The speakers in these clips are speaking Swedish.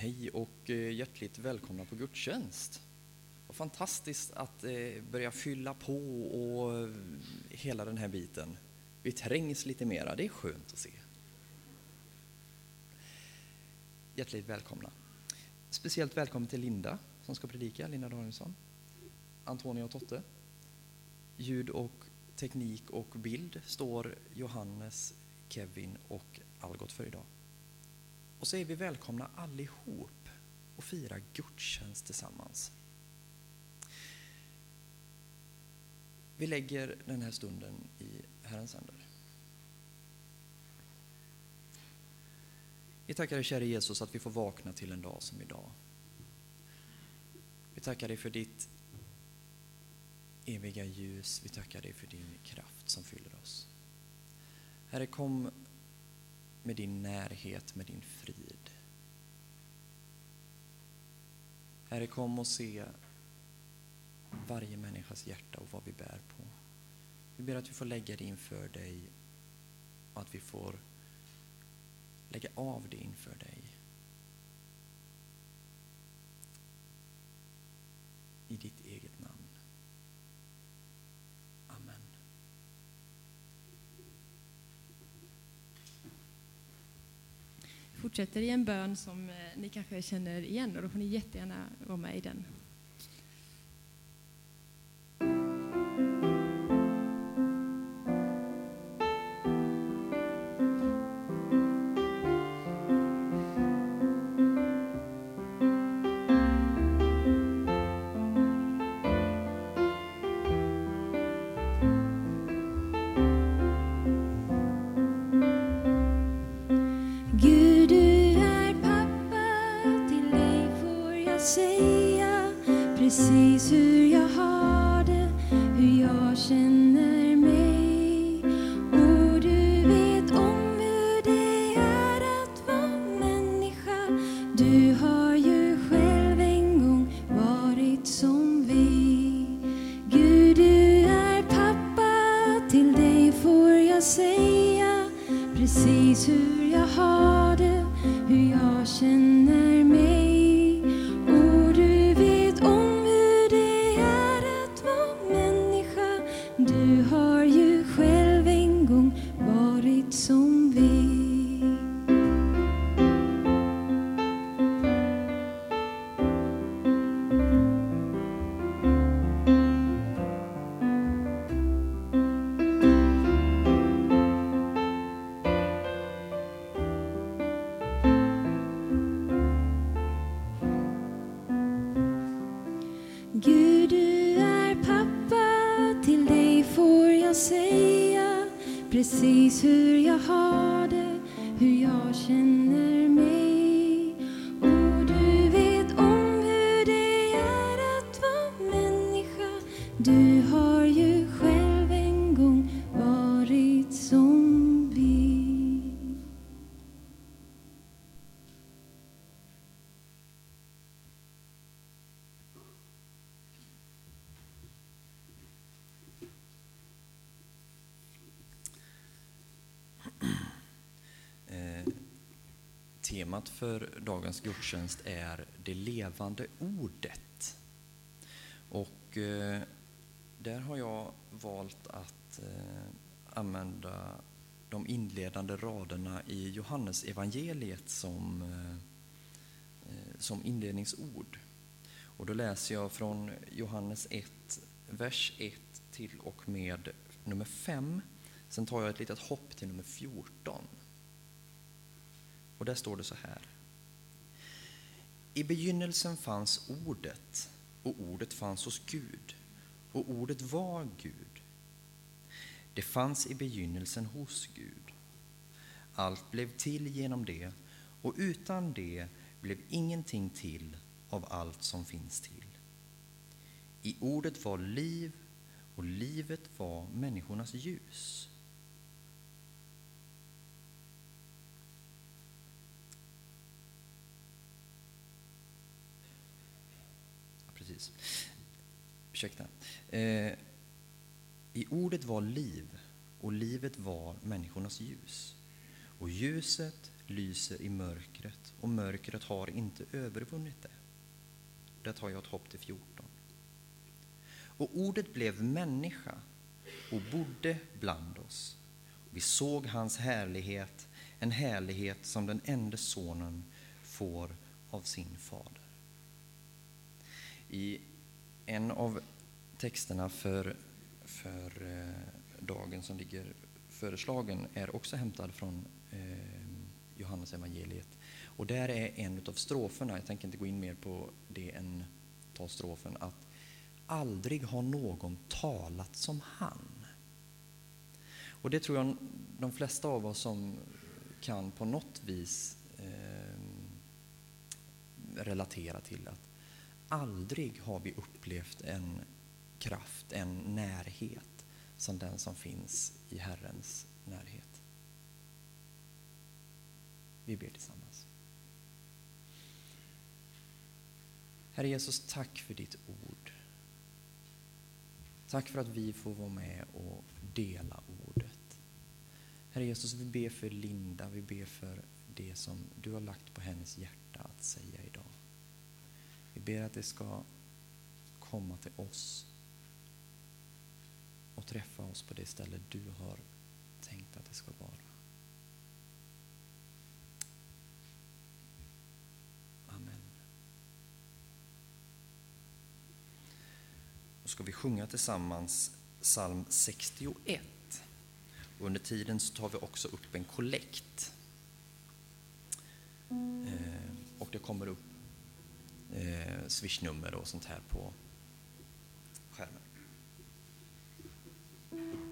Hej och eh, hjärtligt välkomna på gudstjänst. Vad fantastiskt att eh, börja fylla på och eh, hela den här biten. Vi trängs lite mera, det är skönt att se. Hjärtligt välkomna. Speciellt välkommen till Linda som ska predika, Linda Danielsson. Antonia och Totte. Ljud och teknik och bild står Johannes, Kevin och Algot för idag. Och så är vi välkomna allihop och fira gudstjänst tillsammans. Vi lägger den här stunden i Herrens händer. Vi tackar dig käre Jesus att vi får vakna till en dag som idag. Vi tackar dig för ditt eviga ljus. Vi tackar dig för din kraft som fyller oss. Herre, kom med din närhet, med din frid. Herre, kom och se varje människas hjärta och vad vi bär på. Vi ber att vi får lägga det inför dig och att vi får lägga av det inför dig. I ditt eget namn. Amen fortsätter i en bön som eh, ni kanske känner igen och då får ni jättegärna vara med i den. Säga precis hur jag har det, hur jag känner. Temat för dagens gudstjänst är det levande ordet. Och eh, där har jag valt att eh, använda de inledande raderna i Johannes evangeliet som, eh, eh som inledningsord. Och då läser jag från Johannes 1, vers 1 till och med nummer 5. Sen tar jag ett litet hopp till nummer 14. Och där står det så här. I begynnelsen fanns ordet, och ordet fanns hos Gud, och ordet var Gud. Det fanns i begynnelsen hos Gud. Allt blev till genom det, och utan det blev ingenting till av allt som finns till. I ordet var liv, och livet var människornas ljus. Ja, Precis. Ursäkta. Eh, I ordet var liv, och livet var människornas ljus. Och ljuset lyser i mörkret och mörkret har inte övervunnit det. Där tar jag ett hopp till 14. Och ordet blev människa och bodde bland oss. Vi såg hans härlighet, en härlighet som den enda sonen får av sin fader. I en av texterna för, för eh, dagen som ligger föreslagen är också hämtad från eh, Johannes evangeliet. Och där är en av stroferna, jag tänker inte gå in mer på det än ta strofen, att aldrig har någon talat som han. Och det tror jag de flesta av oss som kan på något vis eh, relatera till att aldrig har vi upplevt en kraft, en närhet som den som finns i Herrens närhet. Vi ber tillsammans. Herre Jesus, tack för ditt ord. Tack för att vi får vara med och dela ordet. Herre Jesus, vi ber för Linda, vi ber för det som du har lagt på hennes hjärta att säga idag. Vi ber att det ska komma till oss och träffa oss på det ställe du har tänkt att det ska vara. Amen. Då ska vi sjunga tillsammans psalm 61. Och under tiden så tar vi också upp en kollekt. Eh, och det kommer upp eh, swishnummer och sånt här på Thank you.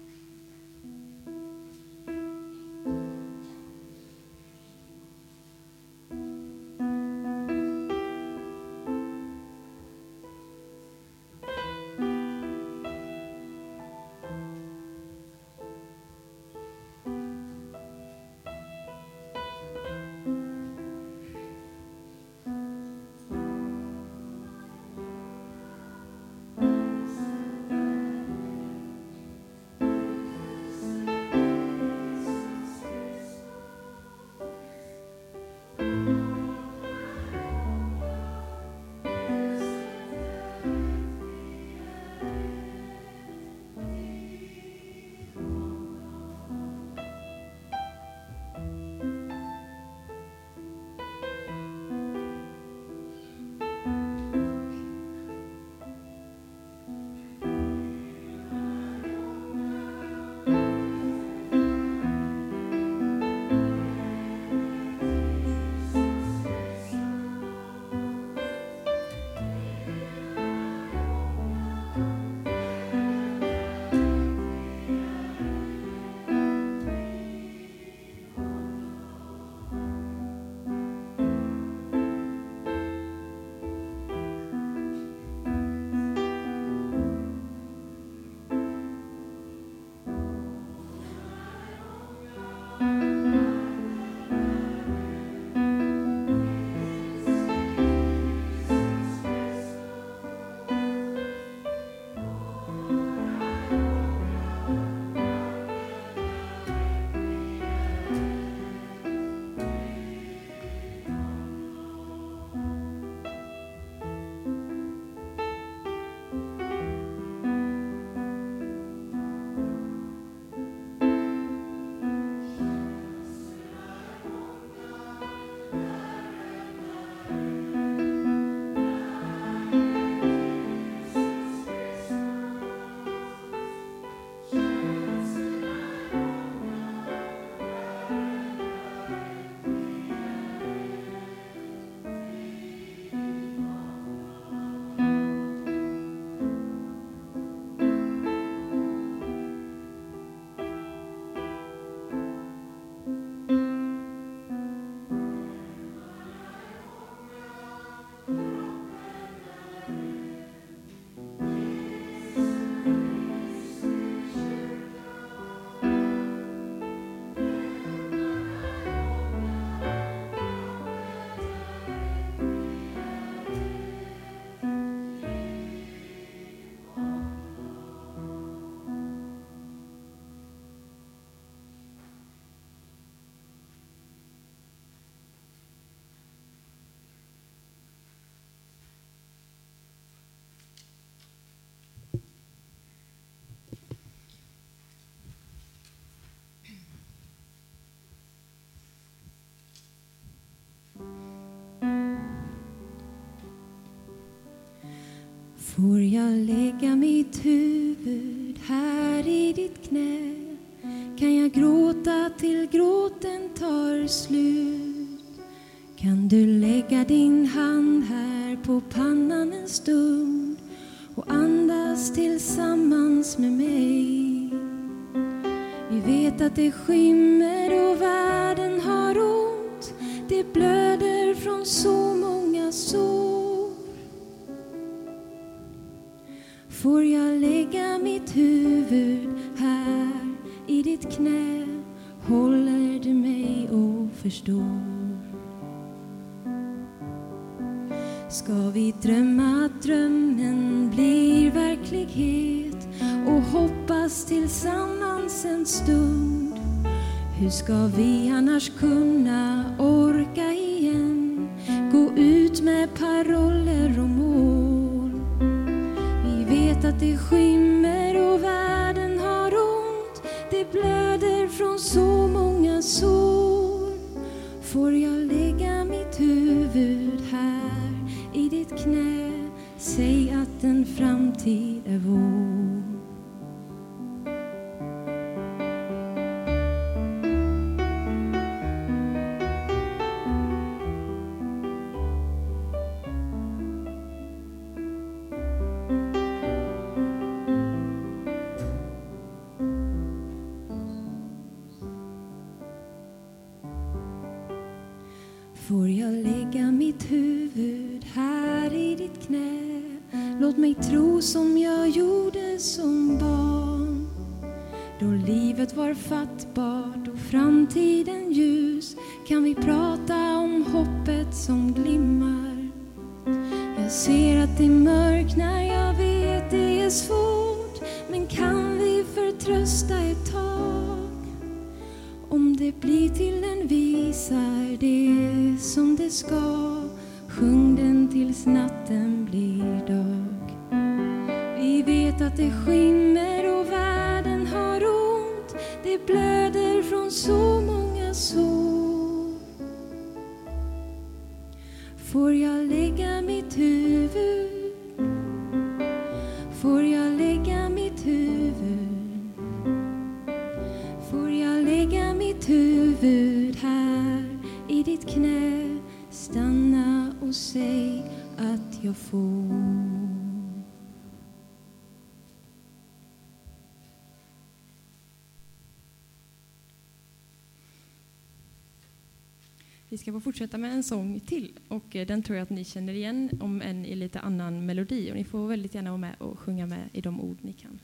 Får jag lägga mitt huvud här i ditt knä? Kan jag gråta till gråten tar slut? Kan du lägga din hand här på pannan en stund och andas tillsammans med mig? Vi vet att det skymmer och världen har ont. Det blöder från så många sår. Får jag lägga mitt huvud här i ditt knä? Håller du mig och förstår? Ska vi drömma att drömmen blir verklighet och hoppas tillsammans en stund? Hur ska vi annars kunna orka igen? Gå ut med paroller och mål det skymmer och världen har ont. Det blöder från så många sår. Får jag lägga mitt huvud här i ditt knä? Säg att en framtid är vår. Får jag Vi ska få fortsätta med en sång till och eh, den tror jag att ni känner igen om än i lite annan melodi och ni får väldigt gärna vara med och sjunga med i de ord ni kan.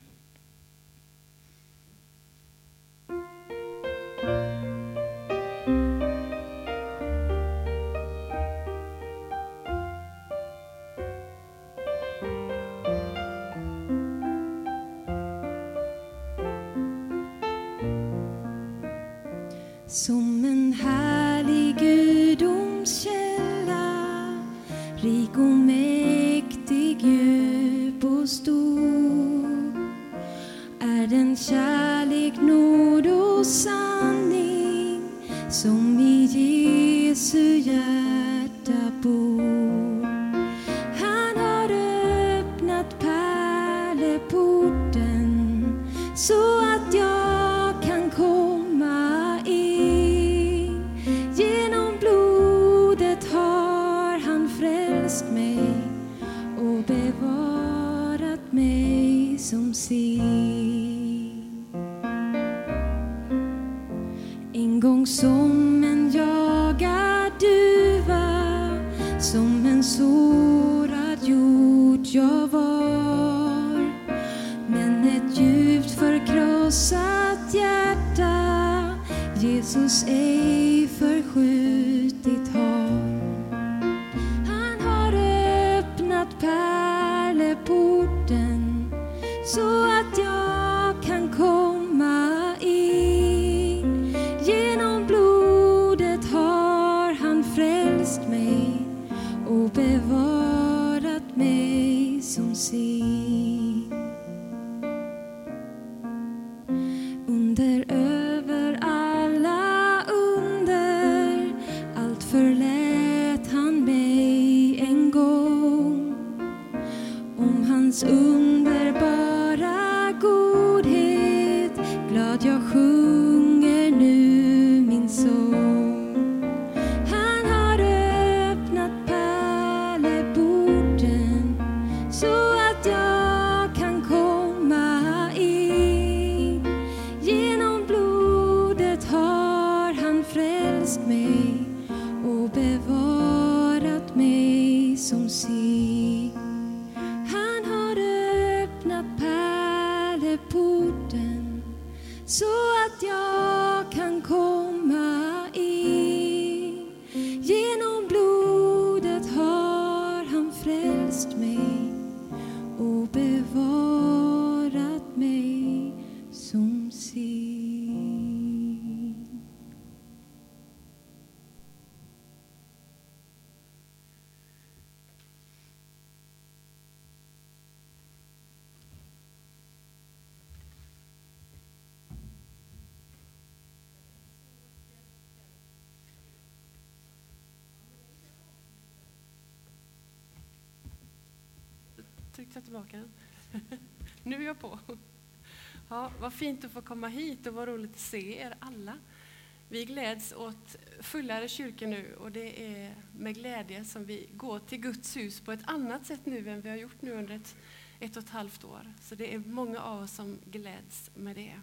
Tillbaka den? Nu är jag på. Ja, vad fint att få komma hit och vad roligt att se er alla. Vi gläds åt fullare kyrka nu och det är med glädje som vi går till Guds hus på ett annat sätt nu än vi har gjort nu under ett, ett och ett halvt år. Så det är många av oss som gläds med det.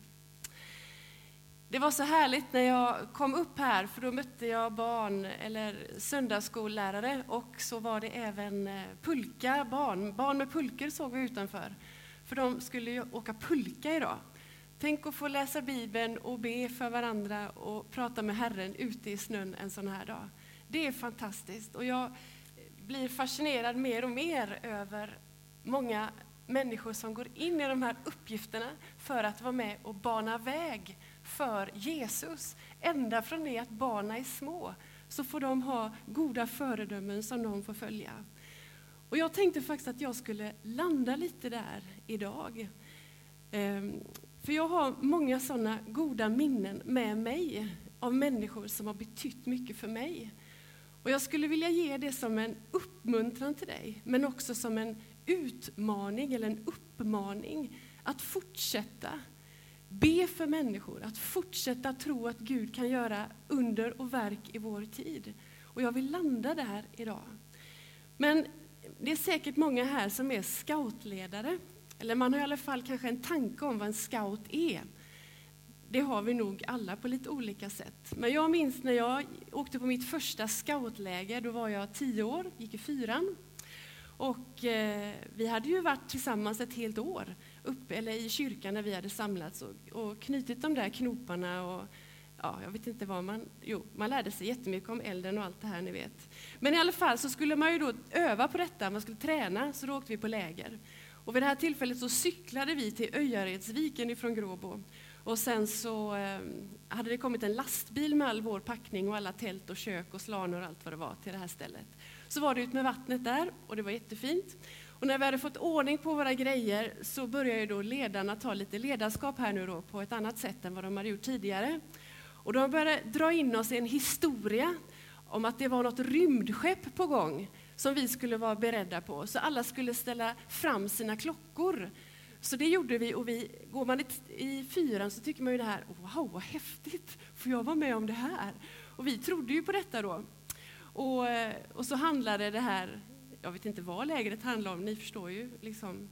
Det var så härligt när jag kom upp här, för då mötte jag barn eller söndagsskollärare och så var det även eh, pulka barn. Barn med pulkor såg vi utanför, för de skulle ju åka pulka idag. Tänk att få läsa Bibeln och be för varandra och prata med Herren ute i snön en sån här dag. Det är fantastiskt och jag blir fascinerad mer och mer över många människor som går in i de här uppgifterna för att vara med och bana väg för Jesus. Ända från det att barnen är små så får de ha goda föredömen som de får följa. Och jag tänkte faktiskt att jag skulle landa lite där idag. Ehm, för jag har många sådana goda minnen med mig av människor som har betytt mycket för mig. Och jag skulle vilja ge det som en uppmuntran till dig, men också som en utmaning eller en uppmaning att fortsätta be för människor, att fortsätta tro att Gud kan göra under och verk i vår tid. Och jag vill landa där idag. Men det är säkert många här som är scoutledare, eller man har i alla fall kanske en tanke om vad en scout är. Det har vi nog alla på lite olika sätt. Men jag minns när jag åkte på mitt första scoutläger, då var jag tio år, gick i fyran. Och eh, vi hade ju varit tillsammans ett helt år uppe, eller i kyrkan när vi hade samlats och, och knutit de där knoparna och ja, jag vet inte vad man... Jo, man lärde sig jättemycket om elden och allt det här ni vet. Men i alla fall så skulle man ju då öva på detta, man skulle träna, så då åkte vi på läger. Och vid det här tillfället så cyklade vi till Öjaredsviken ifrån Gråbo. Och sen så eh, hade det kommit en lastbil med all vår packning och alla tält och kök och slanor och allt vad det var till det här stället. Så var det ut med vattnet där och det var jättefint. Och när vi hade fått ordning på våra grejer så började ju då ledarna ta lite ledarskap här nu då på ett annat sätt än vad de hade gjort tidigare. Och de började dra in oss i en historia om att det var något rymdskepp på gång som vi skulle vara beredda på. Så alla skulle ställa fram sina klockor. Så det gjorde vi och vi, går man i fyran så tycker man ju det här, wow vad häftigt, får jag vara med om det här? Och vi trodde ju på detta då. Och, och så handlade det här, jag vet inte vad lägret handlade om, ni förstår ju, liksom,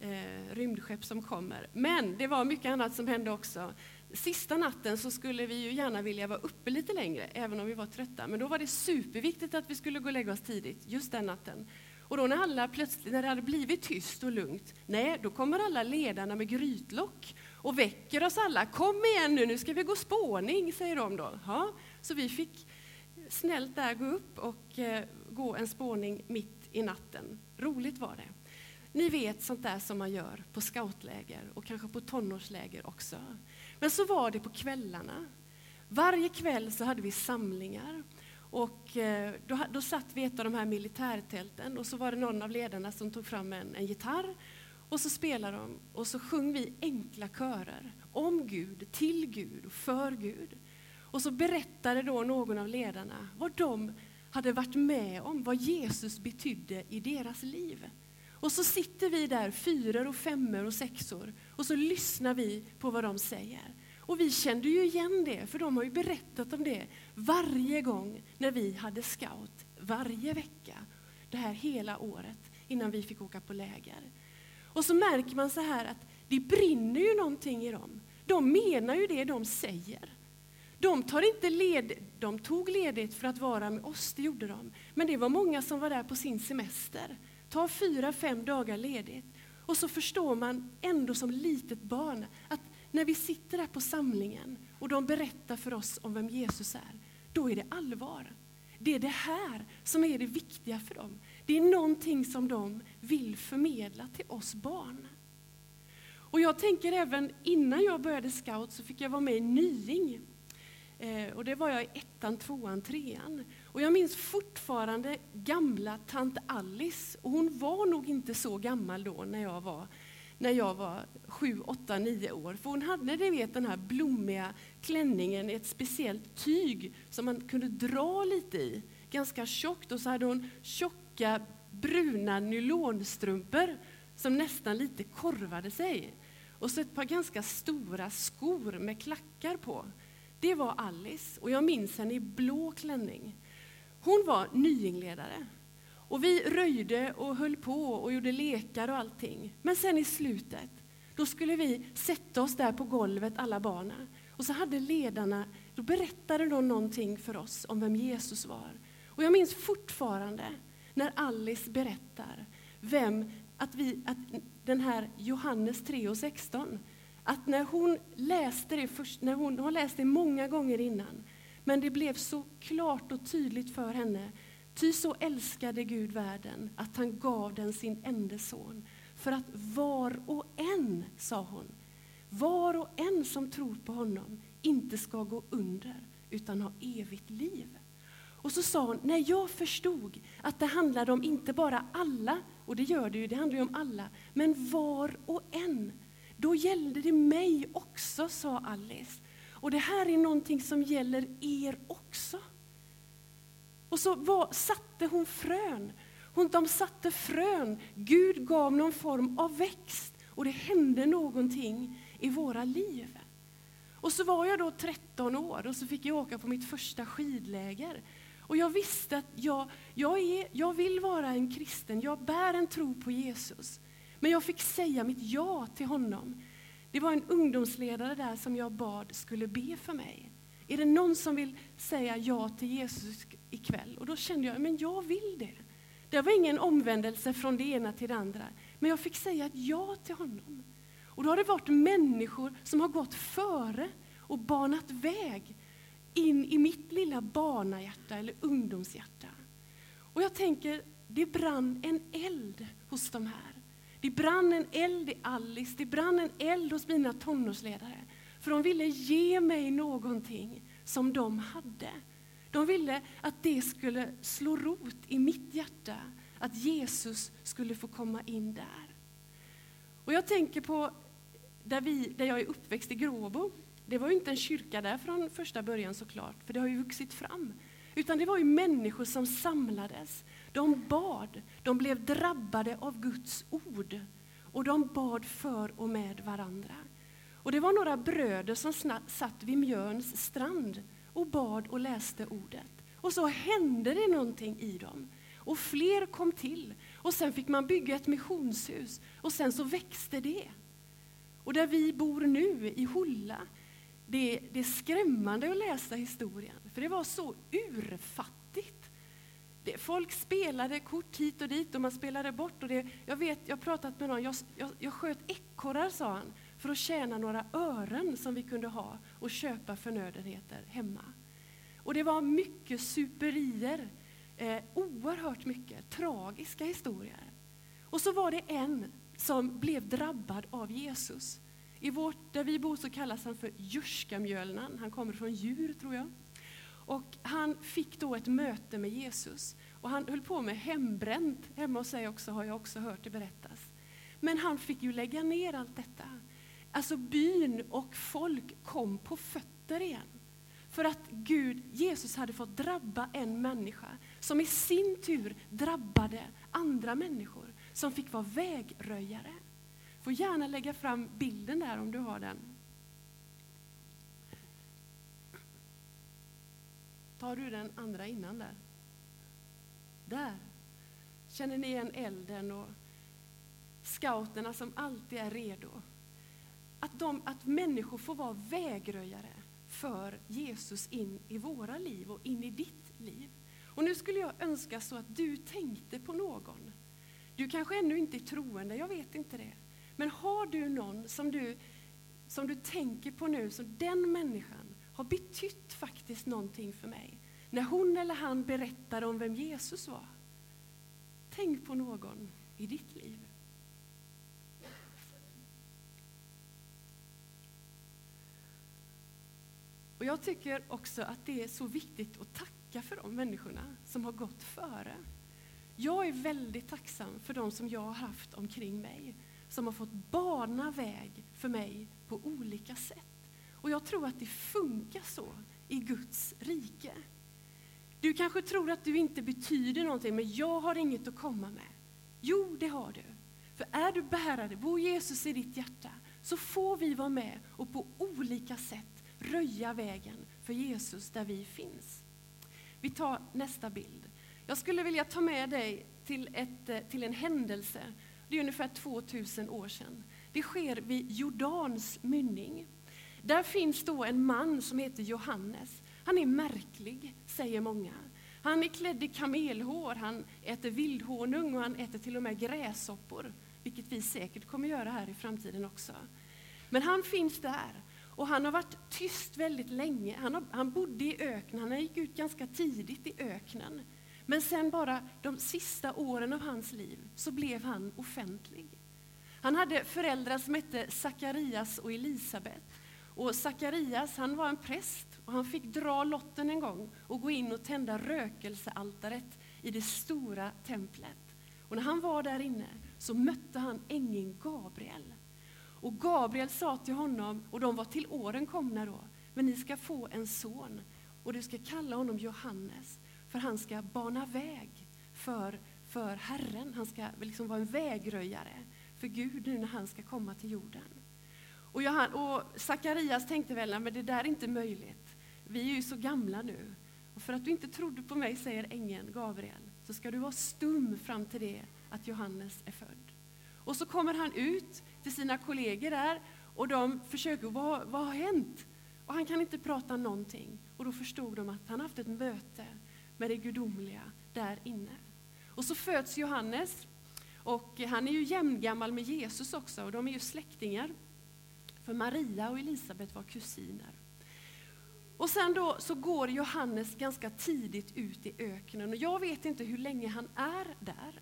eh, rymdskepp som kommer. Men det var mycket annat som hände också. Sista natten så skulle vi ju gärna vilja vara uppe lite längre, även om vi var trötta. Men då var det superviktigt att vi skulle gå och lägga oss tidigt, just den natten. Och då när alla plötsligt, när det hade blivit tyst och lugnt, nej, då kommer alla ledarna med grytlock och väcker oss alla. Kom igen nu, nu ska vi gå spåning, säger de då. Ja, så vi fick snällt där gå upp och eh, gå en spåning mitt i natten. Roligt var det. Ni vet sånt där som man gör på scoutläger och kanske på tonårsläger också. Men så var det på kvällarna. Varje kväll så hade vi samlingar. Och eh, då, då satt vi i ett av de här militärtälten och så var det någon av ledarna som tog fram en, en gitarr och så spelade de och så sjöng vi enkla körer om Gud, till Gud och för Gud. Och så berättade då någon av ledarna vad de hade varit med om, vad Jesus betydde i deras liv. Och så sitter vi där, fyror och femmor och sexor, och så lyssnar vi på vad de säger. Och vi kände ju igen det, för de har ju berättat om det varje gång när vi hade scout, varje vecka, det här hela året innan vi fick åka på läger. Och så märker man så här att det brinner ju någonting i dem. De menar ju det de säger. De, tar inte led, de tog ledigt för att vara med oss, det gjorde de. Men det var många som var där på sin semester. Ta fyra, fem dagar ledigt. Och så förstår man ändå som litet barn att när vi sitter där på samlingen och de berättar för oss om vem Jesus är, då är det allvar. Det är det här som är det viktiga för dem. Det är någonting som de vill förmedla till oss barn. Och jag tänker även innan jag började scout så fick jag vara med i Nying. Eh, och det var jag i ettan, tvåan, trean. Och jag minns fortfarande gamla tant Alice. Och hon var nog inte så gammal då när jag var, när jag var sju, åtta, nio år. För hon hade ni vet, den här blommiga klänningen i ett speciellt tyg som man kunde dra lite i. Ganska tjockt. Och så hade hon tjocka bruna nylonstrumpor som nästan lite korvade sig. Och så ett par ganska stora skor med klackar på. Det var Alice, och jag minns henne i blå klänning. Hon var nyingledare. Och vi röjde och höll på och gjorde lekar och allting. Men sen i slutet, då skulle vi sätta oss där på golvet, alla barnen. Och så hade ledarna, då berättade de någonting för oss om vem Jesus var. Och jag minns fortfarande när Alice berättar vem, att, vi, att den här Johannes 3 och 16, att när hon läste det, först, när hon har läst det många gånger innan, men det blev så klart och tydligt för henne, ty så älskade Gud världen att han gav den sin enda son, för att var och en, sa hon, var och en som tror på honom inte ska gå under, utan ha evigt liv. Och så sa hon, när jag förstod att det handlade om inte bara alla, och det gör det ju, det handlar ju om alla, men var och en. Då gällde det mig också, sa Alice. Och det här är någonting som gäller er också. Och så var, satte hon frön. Hon, de satte frön. Gud gav någon form av växt och det hände någonting i våra liv. Och så var jag då 13 år och så fick jag åka på mitt första skidläger. Och jag visste att jag, jag, är, jag vill vara en kristen, jag bär en tro på Jesus. Men jag fick säga mitt ja till honom. Det var en ungdomsledare där som jag bad skulle be för mig. Är det någon som vill säga ja till Jesus ikväll? Och då kände jag, men jag vill det. Det var ingen omvändelse från det ena till det andra. Men jag fick säga ett ja till honom. Och då har det varit människor som har gått före och banat väg in i mitt lilla barnahjärta eller ungdomshjärta. Och jag tänker, det brann en eld hos de här. Det brann en eld i Alice, det brann en eld hos mina tonårsledare. För de ville ge mig någonting som de hade. De ville att det skulle slå rot i mitt hjärta, att Jesus skulle få komma in där. Och jag tänker på där, vi, där jag är uppväxt i Gråbo. Det var ju inte en kyrka där från första början såklart, för det har ju vuxit fram. Utan det var ju människor som samlades. De bad, de blev drabbade av Guds ord. Och de bad för och med varandra. Och det var några bröder som satt vid Mjörns strand och bad och läste ordet. Och så hände det någonting i dem. Och fler kom till. Och sen fick man bygga ett missionshus. Och sen så växte det. Och där vi bor nu, i Hulla, det, det är skrämmande att läsa historien, för det var så urfattigt. Det, folk spelade kort hit och dit och man spelade bort. Och det, jag vet, jag har pratat med någon, jag, jag, jag sköt ekorrar, sa han, för att tjäna några ören som vi kunde ha och köpa förnödenheter hemma. Och det var mycket superier, eh, oerhört mycket, tragiska historier. Och så var det en som blev drabbad av Jesus. I vårt, där vi bor så kallas han för Jurskamjölnan. Han kommer från djur, tror jag. Och han fick då ett möte med Jesus. Och han höll på med hembränt. Hemma hos sig också har jag också hört det berättas. Men han fick ju lägga ner allt detta. Alltså byn och folk kom på fötter igen. För att Gud, Jesus hade fått drabba en människa som i sin tur drabbade andra människor som fick vara vägröjare får gärna lägga fram bilden där om du har den. Har du den andra innan där? Där. Känner ni igen elden och scouterna som alltid är redo? Att, de, att människor får vara vägröjare för Jesus in i våra liv och in i ditt liv. Och nu skulle jag önska så att du tänkte på någon. Du kanske ännu inte är troende, jag vet inte det. Men har du någon som du, som du tänker på nu, som den människan har betytt faktiskt någonting för mig. När hon eller han berättar om vem Jesus var. Tänk på någon i ditt liv. Och Jag tycker också att det är så viktigt att tacka för de människorna som har gått före. Jag är väldigt tacksam för de som jag har haft omkring mig, som har fått bana väg för mig på olika sätt. Och jag tror att det funkar så i Guds rike. Du kanske tror att du inte betyder någonting, men jag har inget att komma med. Jo, det har du. För är du bärare, bor Jesus i ditt hjärta, så får vi vara med och på olika sätt röja vägen för Jesus där vi finns. Vi tar nästa bild. Jag skulle vilja ta med dig till, ett, eh, till en händelse. Det är ungefär 2000 år sedan. Det sker vid Jordans mynning. Där finns då en man som heter Johannes. Han är märklig, säger många. Han är klädd i kamelhår, han äter vildhonung och han äter till och med gräshoppor, vilket vi säkert kommer göra här i framtiden också. Men han finns där och han har varit tyst väldigt länge. Han, har, han bodde i öknen, han gick ut ganska tidigt i öknen. Men sen bara de sista åren av hans liv så blev han offentlig. Han hade föräldrar som hette Sakarias och Elisabet. Och Sakarias han var en präst och han fick dra lotten en gång och gå in och tända rökelsealtaret i det stora templet. Och när han var där inne så mötte han ängeln Gabriel. Och Gabriel sa till honom, och de var till åren komna då, men ni ska få en son och du ska kalla honom Johannes, för han ska bana väg för, för Herren. Han ska liksom vara en vägröjare för Gud nu när han ska komma till jorden. Och, Johan, och Sakarias tänkte väl, men det där är inte möjligt. Vi är ju så gamla nu. Och för att du inte trodde på mig, säger ängeln Gabriel, så ska du vara stum fram till det att Johannes är född. Och så kommer han ut till sina kollegor där och de försöker, vad, vad har hänt? Och han kan inte prata någonting. Och då förstod de att han haft ett möte med det gudomliga där inne. Och så föds Johannes och han är ju jämngammal med Jesus också och de är ju släktingar. För Maria och Elisabet var kusiner. Och sen då så går Johannes ganska tidigt ut i öknen och jag vet inte hur länge han är där.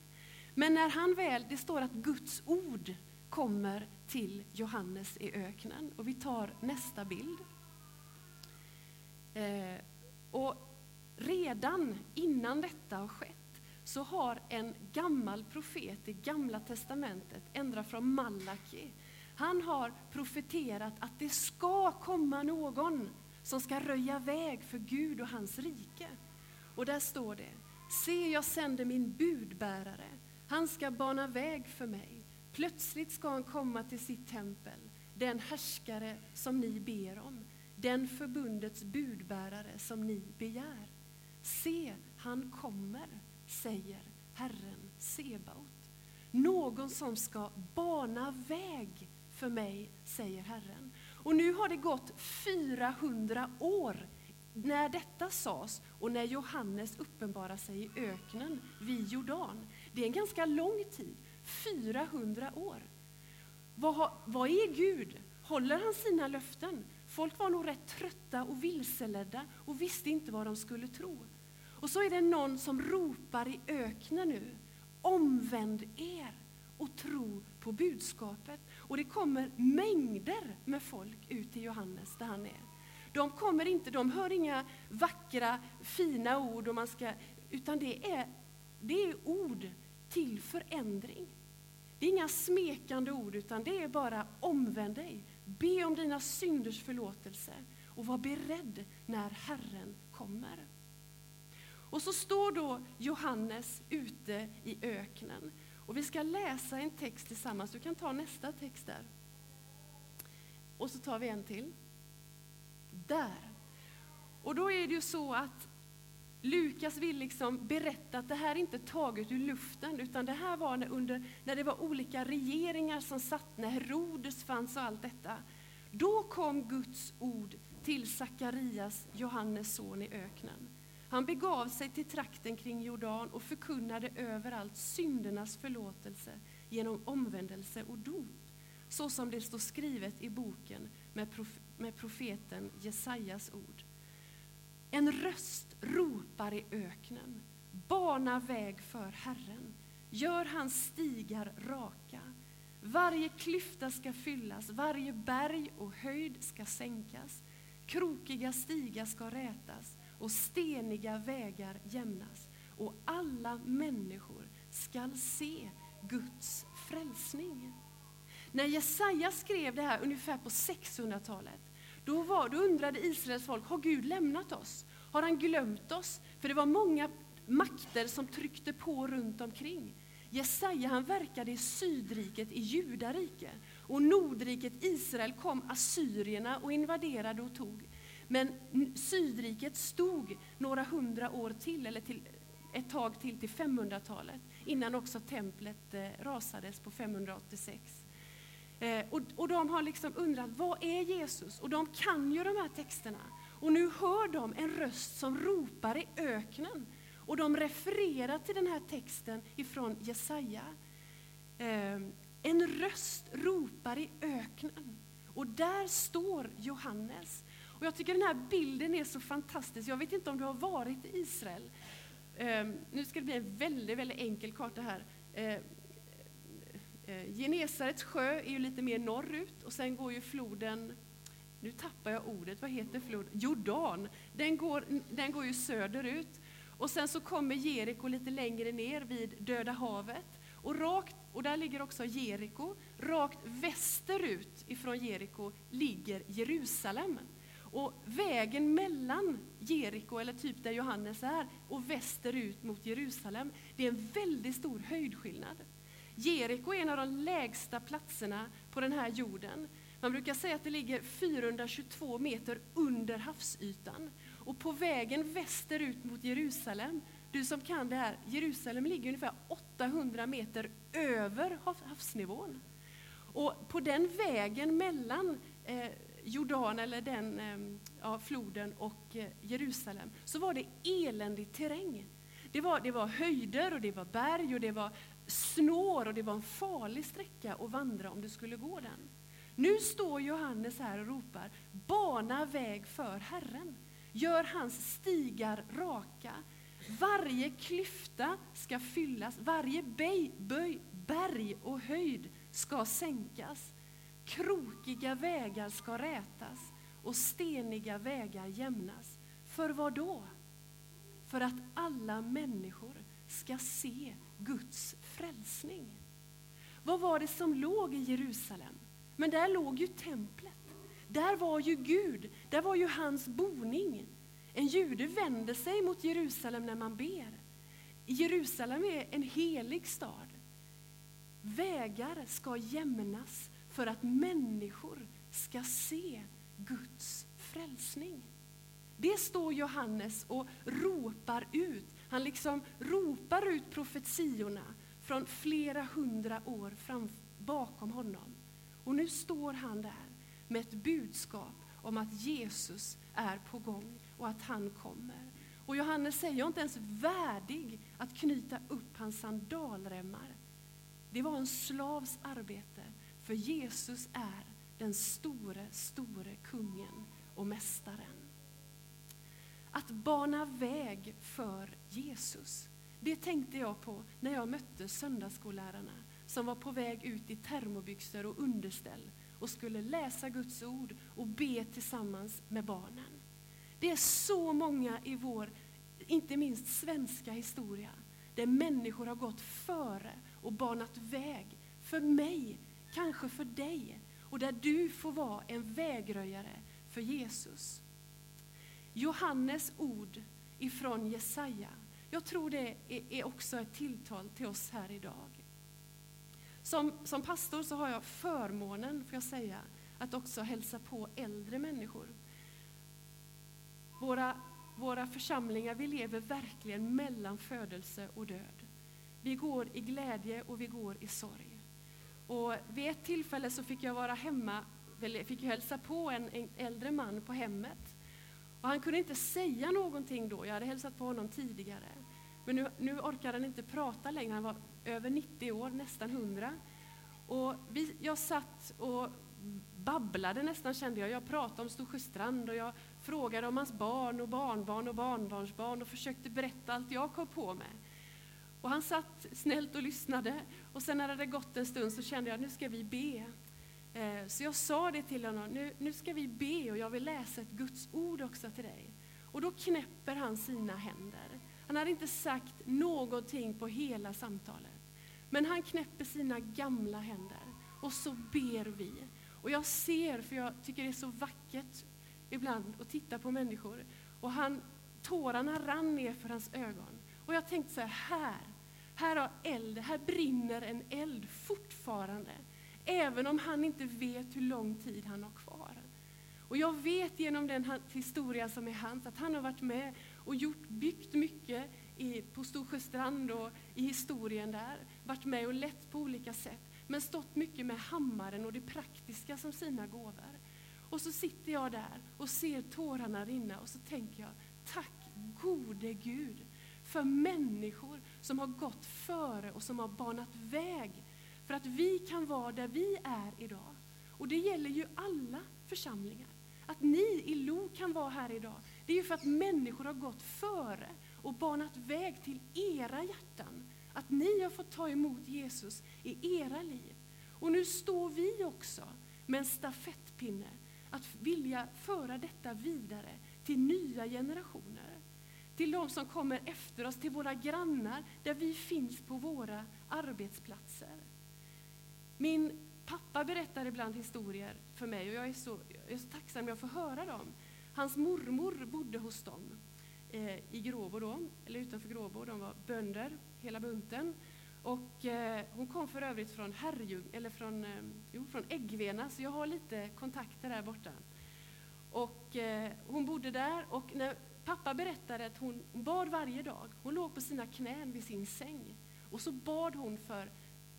Men när han väl, det står att Guds ord kommer till Johannes i öknen. Och vi tar nästa bild. Eh, och redan innan detta har skett så har en gammal profet i Gamla Testamentet, ända från Malaki, han har profeterat att det ska komma någon som ska röja väg för Gud och hans rike. Och där står det, se jag sänder min budbärare, han ska bana väg för mig. Plötsligt ska han komma till sitt tempel, den härskare som ni ber om, den förbundets budbärare som ni begär. Se, han kommer, säger Herren Sebaot. Någon som ska bana väg för mig, säger Herren. Och nu har det gått 400 år när detta sades och när Johannes uppenbarar sig i öknen vid Jordan. Det är en ganska lång tid, 400 år. Vad, vad är Gud? Håller han sina löften? Folk var nog rätt trötta och vilseledda och visste inte vad de skulle tro. Och så är det någon som ropar i öknen nu. Omvänd er och tro på budskapet. Och det kommer mängder med folk ut till Johannes där han är. De kommer inte, de hör inga vackra, fina ord, och man ska, utan det är, det är ord till förändring. Det är inga smekande ord, utan det är bara omvänd dig. Be om dina synders förlåtelse och var beredd när Herren kommer. Och så står då Johannes ute i öknen. Och vi ska läsa en text tillsammans. Du kan ta nästa text där. Och så tar vi en till. Där. Och då är det ju så att Lukas vill liksom berätta att det här är inte taget ur luften, utan det här var när, under, när det var olika regeringar som satt, när Herodes fanns och allt detta. Då kom Guds ord till Sakarias, Johannes son i öknen. Han begav sig till trakten kring Jordan och förkunnade överallt syndernas förlåtelse genom omvändelse och dop, så som det står skrivet i boken med, prof med profeten Jesajas ord. En röst ropar i öknen, bana väg för Herren, gör hans stigar raka. Varje klyfta ska fyllas, varje berg och höjd ska sänkas. Krokiga stigar ska rätas och steniga vägar jämnas. Och alla människor skall se Guds frälsning. När Jesaja skrev det här ungefär på 600-talet, då, var, då undrade Israels folk, har Gud lämnat oss? Har han glömt oss? För det var många makter som tryckte på runt omkring. Jesaja han verkade i Sydriket, i Judarike. Och Nordriket Israel kom assyrierna och invaderade och tog. Men Sydriket stod några hundra år till, eller till, ett tag till, till 500-talet, innan också templet eh, rasades på 586. Eh, och, och de har liksom undrat, vad är Jesus? Och de kan ju de här texterna. Och nu hör de en röst som ropar i öknen. Och de refererar till den här texten ifrån Jesaja. Ehm, en röst ropar i öknen. Och där står Johannes. Och jag tycker den här bilden är så fantastisk. Jag vet inte om du har varit i Israel. Eh, nu ska det bli en väldigt, väldigt enkel karta här. Ehm, eh, Genesarets sjö är ju lite mer norrut och sen går ju floden nu tappar jag ordet, vad heter floden? Jordan. Den går, den går ju söderut. Och sen så kommer Jeriko lite längre ner vid Döda havet. Och, rakt, och där ligger också Jeriko. Rakt västerut ifrån Jeriko ligger Jerusalem. Och vägen mellan Jeriko, eller typ där Johannes är, och västerut mot Jerusalem, det är en väldigt stor höjdskillnad. Jeriko är en av de lägsta platserna på den här jorden. Man brukar säga att det ligger 422 meter under havsytan. Och på vägen västerut mot Jerusalem, du som kan det här, Jerusalem ligger ungefär 800 meter över havsnivån. Och på den vägen mellan eh, Jordan, eller den ehm, ja, floden, och eh, Jerusalem, så var det eländig terräng. Det var, det var höjder, och det var berg, och det var snår, och det var en farlig sträcka att vandra om du skulle gå den. Nu står Johannes här och ropar, bana väg för Herren. Gör hans stigar raka. Varje klyfta ska fyllas, varje böj, berg och höjd ska sänkas. Krokiga vägar ska rätas och steniga vägar jämnas. För vad då? För att alla människor ska se Guds frälsning. Vad var det som låg i Jerusalem? Men där låg ju templet. Där var ju Gud, där var ju hans boning. En jude vänder sig mot Jerusalem när man ber. Jerusalem är en helig stad. Vägar ska jämnas för att människor ska se Guds frälsning. Det står Johannes och ropar ut. Han liksom ropar ut profetiorna från flera hundra år fram, bakom honom. Och nu står han där med ett budskap om att Jesus är på gång och att han kommer. Och Johannes säger, jag är inte ens värdig att knyta upp hans sandalremmar. Det var en slavs arbete, för Jesus är den store, store kungen och mästaren. Att bana väg för Jesus, det tänkte jag på när jag mötte söndagsskollärarna som var på väg ut i termobyxor och underställ och skulle läsa Guds ord och be tillsammans med barnen. Det är så många i vår, inte minst svenska historia, där människor har gått före och banat väg för mig, kanske för dig, och där du får vara en vägröjare för Jesus. Johannes ord ifrån Jesaja, jag tror det är också ett tilltal till oss här idag. Som, som pastor så har jag förmånen, får jag säga, att också hälsa på äldre människor. Våra, våra församlingar, vi lever verkligen mellan födelse och död. Vi går i glädje och vi går i sorg. Och vid ett tillfälle så fick jag vara hemma fick jag hälsa på en, en äldre man på hemmet. Och han kunde inte säga någonting då, jag hade hälsat på honom tidigare. Men nu, nu orkade han inte prata längre, han var över 90 år, nästan 100. Och vi, jag satt och babblade nästan kände jag. Jag pratade om Storsjöstrand och jag frågade om hans barn och barnbarn och barnbarnsbarn och försökte berätta allt jag kom på med. Och han satt snällt och lyssnade och sen när det hade gått en stund så kände jag nu ska vi be. Eh, så jag sa det till honom, nu, nu ska vi be och jag vill läsa ett Guds ord också till dig. Och då knäpper han sina händer. Han hade inte sagt någonting på hela samtalet. Men han knäpper sina gamla händer och så ber vi. Och jag ser, för jag tycker det är så vackert ibland att titta på människor. Och han, tårarna rann ner för hans ögon. Och jag tänkte så här, här, här har eld, här brinner en eld fortfarande. Även om han inte vet hur lång tid han har kvar. Och jag vet genom den historia som är hans att han har varit med och gjort, byggt mycket i, på Storsjöstrand och i historien där. Varit med och lett på olika sätt. Men stått mycket med hammaren och det praktiska som sina gåvor. Och så sitter jag där och ser tårarna rinna och så tänker jag, tack gode Gud för människor som har gått före och som har banat väg för att vi kan vara där vi är idag. Och det gäller ju alla församlingar. Att ni i Lo kan vara här idag, det är ju för att människor har gått före och banat väg till era hjärtan. Att ni har fått ta emot Jesus i era liv. Och nu står vi också med en stafettpinne att vilja föra detta vidare till nya generationer. Till de som kommer efter oss, till våra grannar, där vi finns på våra arbetsplatser. Min pappa berättar ibland historier för mig och jag är så, jag är så tacksam att jag får höra dem. Hans mormor bodde hos dem eh, i Gråbo då, eller utanför Gråbo. De var bönder, hela bunten. Och, eh, hon kom för övrigt från Herrljung, eller från, eh, jo, från Äggvena, så jag har lite kontakter där borta. Och, eh, hon bodde där och när pappa berättade att hon bad varje dag. Hon låg på sina knän vid sin säng och så bad hon för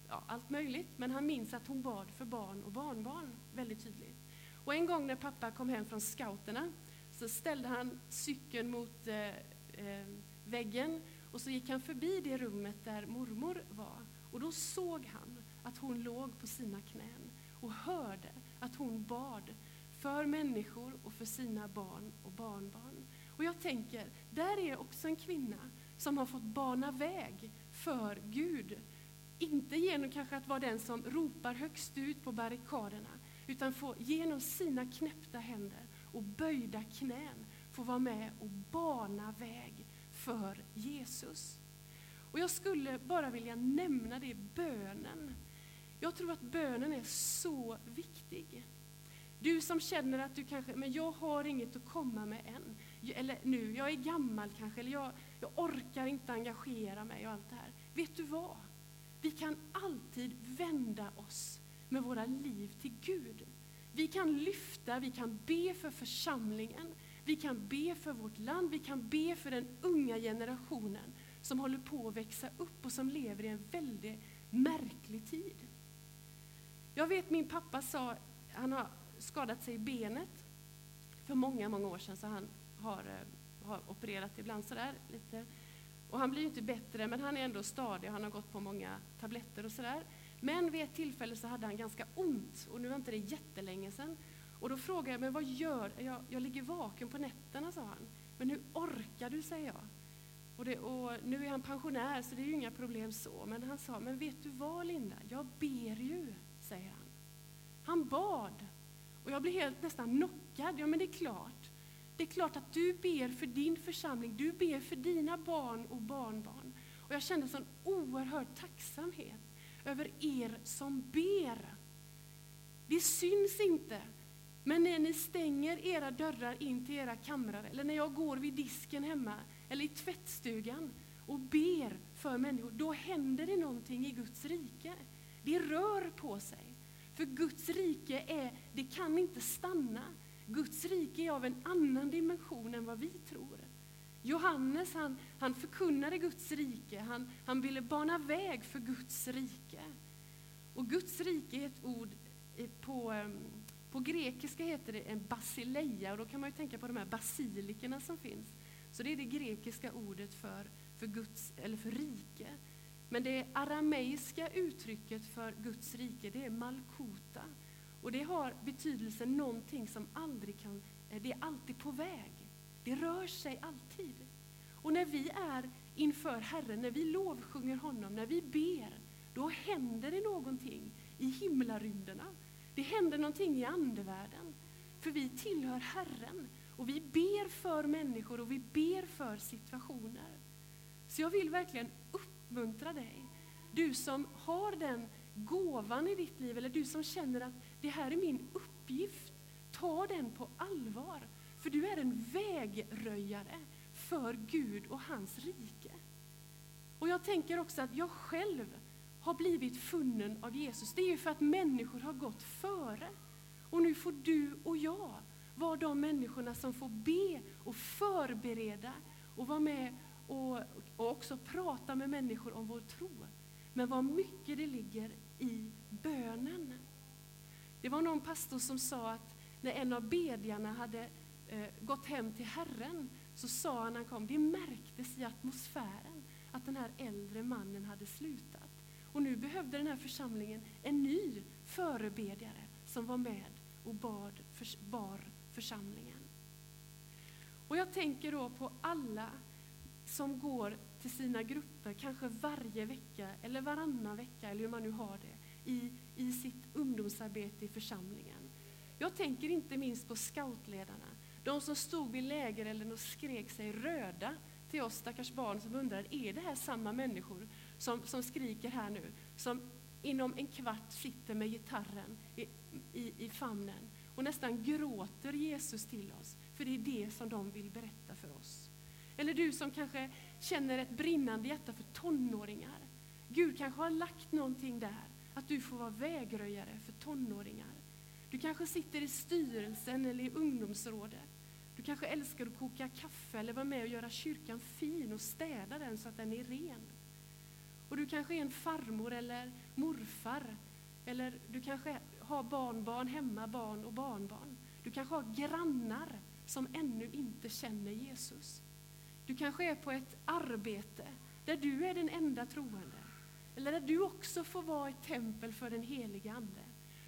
ja, allt möjligt, men han minns att hon bad för barn och barnbarn väldigt tydligt. Och en gång när pappa kom hem från scouterna så ställde han cykeln mot eh, eh, väggen och så gick han förbi det rummet där mormor var. Och då såg han att hon låg på sina knän och hörde att hon bad för människor och för sina barn och barnbarn. Och jag tänker, där är också en kvinna som har fått bana väg för Gud. Inte genom kanske att vara den som ropar högst ut på barrikaderna, utan få genom sina knäppta händer och böjda knän få vara med och bana väg för Jesus. Och jag skulle bara vilja nämna det, bönen. Jag tror att bönen är så viktig. Du som känner att du kanske, men jag har inget att komma med än. Eller nu, jag är gammal kanske, eller jag, jag orkar inte engagera mig och allt det här. Vet du vad? Vi kan alltid vända oss med våra liv till Gud. Vi kan lyfta, vi kan be för församlingen, vi kan be för vårt land, vi kan be för den unga generationen som håller på att växa upp och som lever i en väldigt märklig tid. Jag vet min pappa sa, han har skadat sig i benet för många, många år sedan, så han har, eh, har opererat ibland sådär lite. Och han blir ju inte bättre, men han är ändå stadig, han har gått på många tabletter och sådär. Men vid ett tillfälle så hade han ganska ont, och nu var inte det jättelänge sedan. Och då frågade jag, men vad gör jag? Jag ligger vaken på nätterna, sa han. Men hur orkar du, säger jag. Och, det, och, nu är han pensionär, så det är ju inga problem så. Men han sa, men vet du vad Linda, jag ber ju, säger han. Han bad. Och jag blev helt nästan knockad. Ja, men det är klart. Det är klart att du ber för din församling, du ber för dina barn och barnbarn. Och jag kände sån oerhörd tacksamhet över er som ber. Det syns inte, men när ni stänger era dörrar in till era kamrar, eller när jag går vid disken hemma, eller i tvättstugan och ber för människor, då händer det någonting i Guds rike. Det rör på sig. För Guds rike är, det kan inte stanna. Guds rike är av en annan dimension än vad vi tror. Johannes han, han förkunnade Guds rike, han, han ville bana väg för Guds rike. Och Guds rike är ett ord eh, på, ehm, På grekiska heter det en basileia och då kan man ju tänka på de här basilikerna som finns. Så det är det grekiska ordet för, för, Guds, eller för rike. Men det arameiska uttrycket för Guds rike det är malkota. Och det har betydelsen någonting som aldrig kan, eh, det är alltid på väg. Det rör sig alltid. Och när vi är inför Herren, när vi lovsjunger honom, när vi ber, då händer det någonting i himlarymderna. Det händer någonting i andevärlden. För vi tillhör Herren och vi ber för människor och vi ber för situationer. Så jag vill verkligen uppmuntra dig, du som har den gåvan i ditt liv, eller du som känner att det här är min uppgift, ta den på allvar. För du är en vägröjare för Gud och hans rike. Och jag tänker också att jag själv har blivit funnen av Jesus. Det är ju för att människor har gått före. Och nu får du och jag vara de människorna som får be och förbereda och vara med och, och också prata med människor om vår tro. Men vad mycket det ligger i bönen. Det var någon pastor som sa att när en av bedjarna hade eh, gått hem till Herren så sa han när han kom, det märktes i atmosfären att den här äldre mannen hade slutat. Och nu behövde den här församlingen en ny förebedjare som var med och bad, för, bar församlingen. Och jag tänker då på alla som går till sina grupper, kanske varje vecka eller varannan vecka, eller hur man nu har det, i, i sitt ungdomsarbete i församlingen. Jag tänker inte minst på scoutledarna, de som stod vid lägerelden och skrek sig röda till oss stackars barn som undrar, är det här samma människor som, som skriker här nu, som inom en kvart sitter med gitarren i, i, i famnen och nästan gråter Jesus till oss, för det är det som de vill berätta för oss. Eller du som kanske känner ett brinnande hjärta för tonåringar. Gud kanske har lagt någonting där, att du får vara vägröjare för tonåringar. Du kanske sitter i styrelsen eller i ungdomsrådet. Du kanske älskar att koka kaffe eller vara med och göra kyrkan fin och städa den så att den är ren. Och du kanske är en farmor eller morfar. Eller du kanske har barnbarn hemma, barn och barnbarn. Du kanske har grannar som ännu inte känner Jesus. Du kanske är på ett arbete där du är den enda troende. Eller där du också får vara ett tempel för den helige Ande.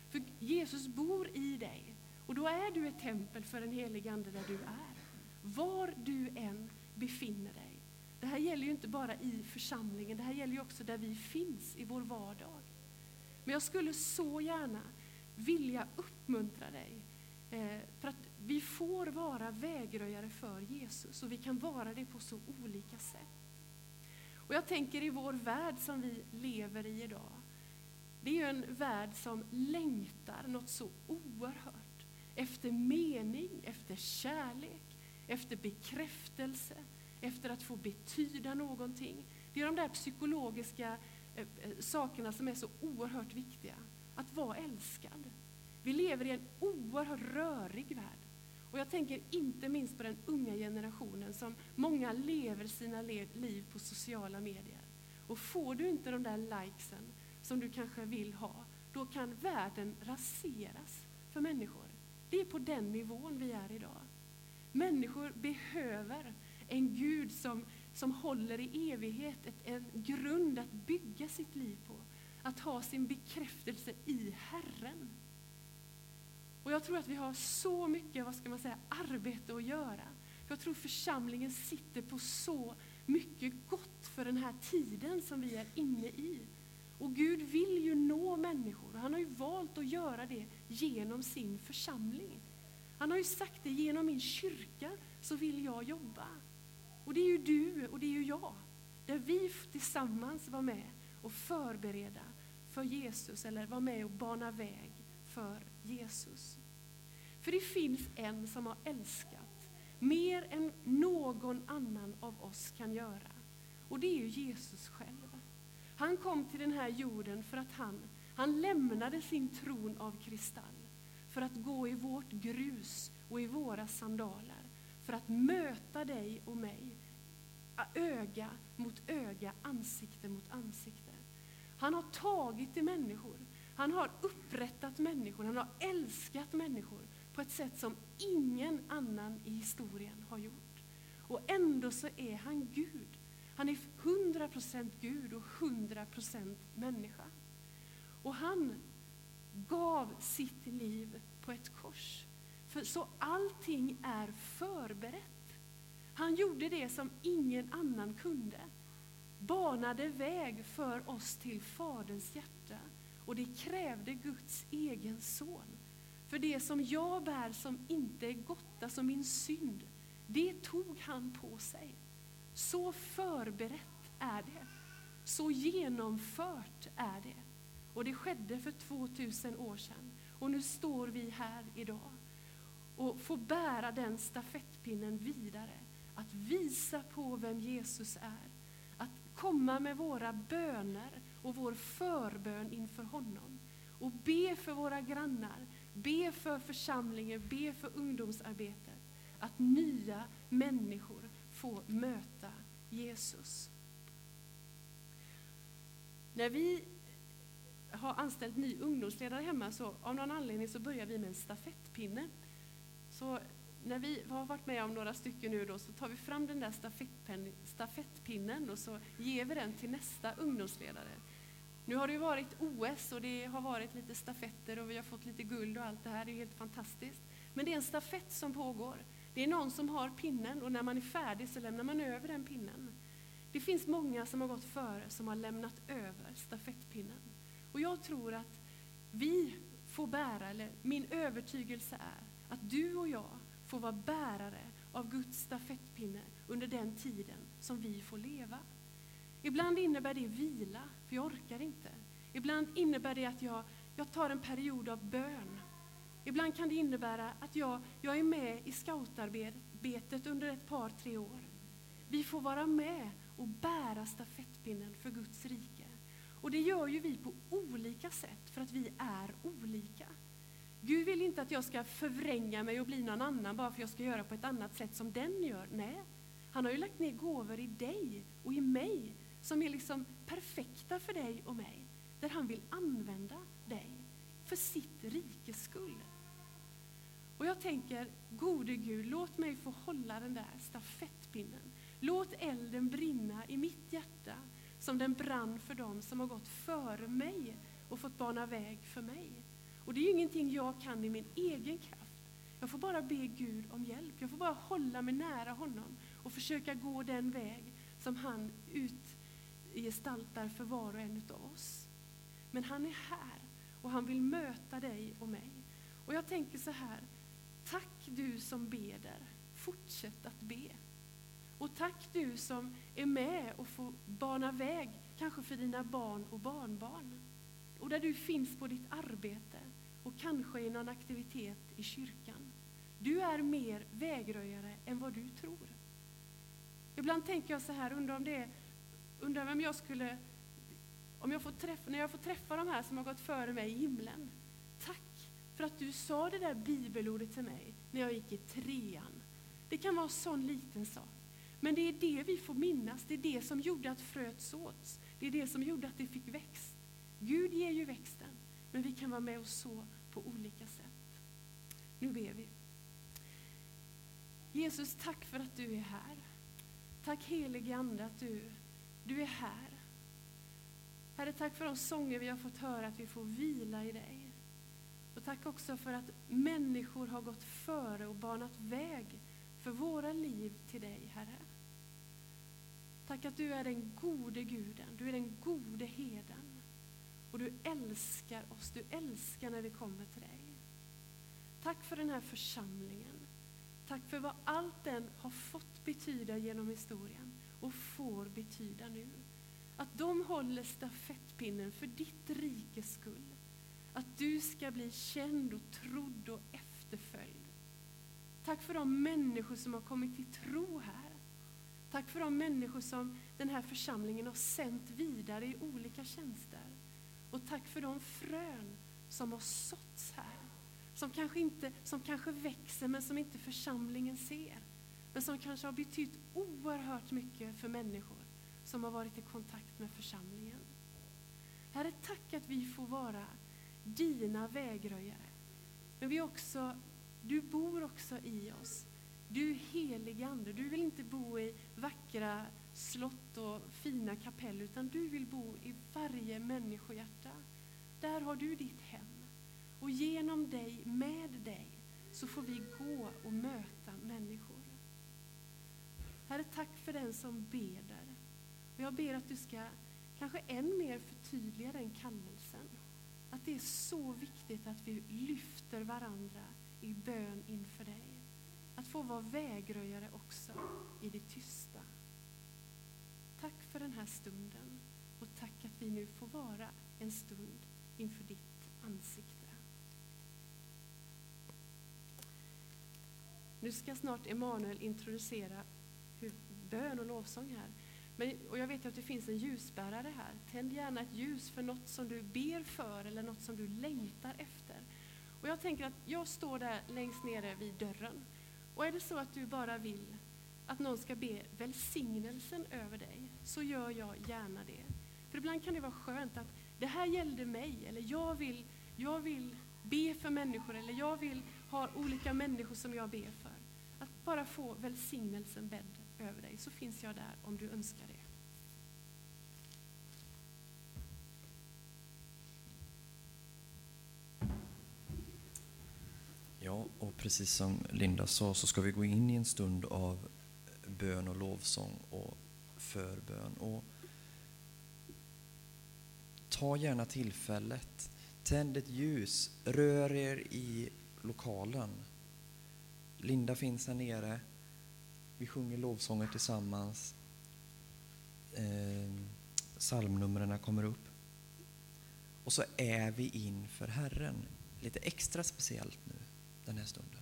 För Jesus bor i dig och då är du ett tempel för den helige Ande där du är. Var du än befinner dig. Det här gäller ju inte bara i församlingen, det här gäller ju också där vi finns i vår vardag. Men jag skulle så gärna vilja uppmuntra dig. Eh, för att vi får vara vägröjare för Jesus och vi kan vara det på så olika sätt. Och jag tänker i vår värld som vi lever i idag. Det är ju en värld som längtar något så oerhört efter mening, efter kärlek, efter bekräftelse, efter att få betyda någonting. Det är de där psykologiska eh, eh, sakerna som är så oerhört viktiga. Att vara älskad. Vi lever i en oerhört rörig värld. Och jag tänker inte minst på den unga generationen som många lever sina liv på sociala medier. Och får du inte de där likesen som du kanske vill ha, då kan världen raseras för människor. Det är på den nivån vi är idag. Människor behöver en Gud som, som håller i evighet, ett, en grund att bygga sitt liv på. Att ha sin bekräftelse i Herren. Och jag tror att vi har så mycket vad ska man säga, arbete att göra. Jag tror församlingen sitter på så mycket gott för den här tiden som vi är inne i. Och Gud vill ju nå människor och han har ju valt att göra det genom sin församling. Han har ju sagt det, genom min kyrka så vill jag jobba. Och det är ju du och det är ju jag. Där vi tillsammans var med och förbereda för Jesus eller var med och bana väg för Jesus. För det finns en som har älskat mer än någon annan av oss kan göra. Och det är ju Jesus själv. Han kom till den här jorden för att han, han lämnade sin tron av kristall för att gå i vårt grus och i våra sandaler för att möta dig och mig öga mot öga, ansikte mot ansikte. Han har tagit i människor han har upprättat människor, han har älskat människor på ett sätt som ingen annan i historien har gjort. Och ändå så är han Gud. Han är 100% Gud och 100% människa. Och han gav sitt liv på ett kors. För så allting är förberett. Han gjorde det som ingen annan kunde. Banade väg för oss till Faderns hjärta. Och det krävde Guds egen son. För det som jag bär som inte är gott, alltså min synd, det tog han på sig. Så förberett är det. Så genomfört är det. Och det skedde för 2000 år sedan. Och nu står vi här idag och får bära den stafettpinnen vidare. Att visa på vem Jesus är. Att komma med våra böner och vår förbön inför honom. Och be för våra grannar, be för församlingen, be för ungdomsarbetet. Att nya människor får möta Jesus. När vi har anställt ny ungdomsledare hemma så av någon anledning så börjar vi med en stafettpinne. Så när vi har varit med om några stycken nu då så tar vi fram den där stafettpinnen och så ger vi den till nästa ungdomsledare. Nu har det ju varit OS och det har varit lite stafetter och vi har fått lite guld och allt det här. Det är helt fantastiskt. Men det är en stafett som pågår. Det är någon som har pinnen och när man är färdig så lämnar man över den pinnen. Det finns många som har gått före som har lämnat över stafettpinnen. Och jag tror att vi får bära, eller min övertygelse är att du och jag får vara bärare av Guds stafettpinne under den tiden som vi får leva. Ibland innebär det vila, för jag orkar inte. Ibland innebär det att jag, jag tar en period av bön. Ibland kan det innebära att jag, jag är med i scoutarbetet under ett par, tre år. Vi får vara med och bära stafettpinnen för Guds rike. Och det gör ju vi på olika sätt, för att vi är olika. Gud vill inte att jag ska förvränga mig och bli någon annan bara för att jag ska göra på ett annat sätt som den gör. Nej, han har ju lagt ner gåvor i dig och i mig som är liksom perfekta för dig och mig. Där han vill använda dig för sitt rikes skull. Och jag tänker, gode Gud, låt mig få hålla den där stafettpinnen. Låt elden brinna i mitt hjärta som den brann för dem som har gått före mig och fått bana väg för mig. Och det är ingenting jag kan i min egen kraft. Jag får bara be Gud om hjälp. Jag får bara hålla mig nära honom och försöka gå den väg som han utgestaltar för var och en av oss. Men han är här och han vill möta dig och mig. Och jag tänker så här, tack du som beder, fortsätt att be. Och tack du som är med och får bana väg, kanske för dina barn och barnbarn. Och där du finns på ditt arbete och kanske i någon aktivitet i kyrkan. Du är mer vägröjare än vad du tror. Ibland tänker jag så här, undrar om det undrar vem jag skulle, om jag får träffa, när jag får träffa de här som har gått före mig i himlen. Tack för att du sa det där bibelordet till mig när jag gick i trean. Det kan vara en sån liten sak. Men det är det vi får minnas, det är det som gjorde att fröet såts. Det är det som gjorde att det fick växt. Gud ger ju växten, men vi kan vara med och så på olika sätt. Nu ber vi. Jesus, tack för att du är här. Tack helige Ande att du, du är här. Herre, tack för de sånger vi har fått höra, att vi får vila i dig. Och tack också för att människor har gått före och banat väg för våra liv till dig, Herre. Tack att du är den gode guden, du är den gode heden. Och du älskar oss, du älskar när vi kommer till dig. Tack för den här församlingen. Tack för vad allt den har fått betyda genom historien och får betyda nu. Att de håller stafettpinnen för ditt rikes skull. Att du ska bli känd och trodd och efterföljd. Tack för de människor som har kommit till tro här. Tack för de människor som den här församlingen har sänt vidare i olika tjänster. Och tack för de frön som har såtts här. Som kanske, inte, som kanske växer men som inte församlingen ser. Men som kanske har betytt oerhört mycket för människor som har varit i kontakt med församlingen. Herre, tack att vi får vara dina vägröjare. Men vi också, du bor också i oss. Du helig Ande, du vill inte bo i vackra slott och fina kapell, utan du vill bo i varje människohjärta. Där har du ditt hem. Och genom dig, med dig, så får vi gå och möta människor. Herre, tack för den som beder. Och jag ber att du ska kanske än mer förtydliga den kallelsen. Att det är så viktigt att vi lyfter varandra i bön inför dig. Att få vara vägröjare också i det tysta. Tack för den här stunden och tack att vi nu får vara en stund inför ditt ansikte. Nu ska snart Emanuel introducera hur, bön och lovsång här. Men, och jag vet att det finns en ljusbärare här. Tänd gärna ett ljus för något som du ber för eller något som du längtar efter. Och jag tänker att jag står där längst nere vid dörren. Och är det så att du bara vill att någon ska be välsignelsen över dig, så gör jag gärna det. För ibland kan det vara skönt att det här gällde mig, eller jag vill, jag vill be för människor, eller jag vill ha olika människor som jag ber för. Att bara få välsignelsen bädd över dig, så finns jag där om du önskar det. Ja, och precis som Linda sa så ska vi gå in i en stund av bön och lovsång och förbön. Och ta gärna tillfället, tänd ett ljus, rör er i lokalen. Linda finns här nere. Vi sjunger lovsånger tillsammans. Eh, psalmnumren kommer upp. Och så är vi inför Herren. Lite extra speciellt nu, den här stunden.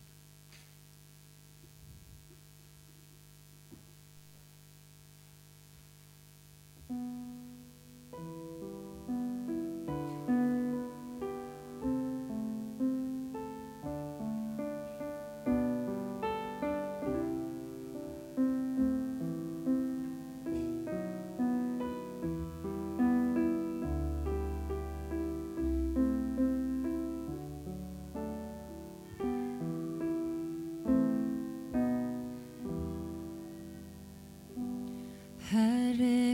Herre,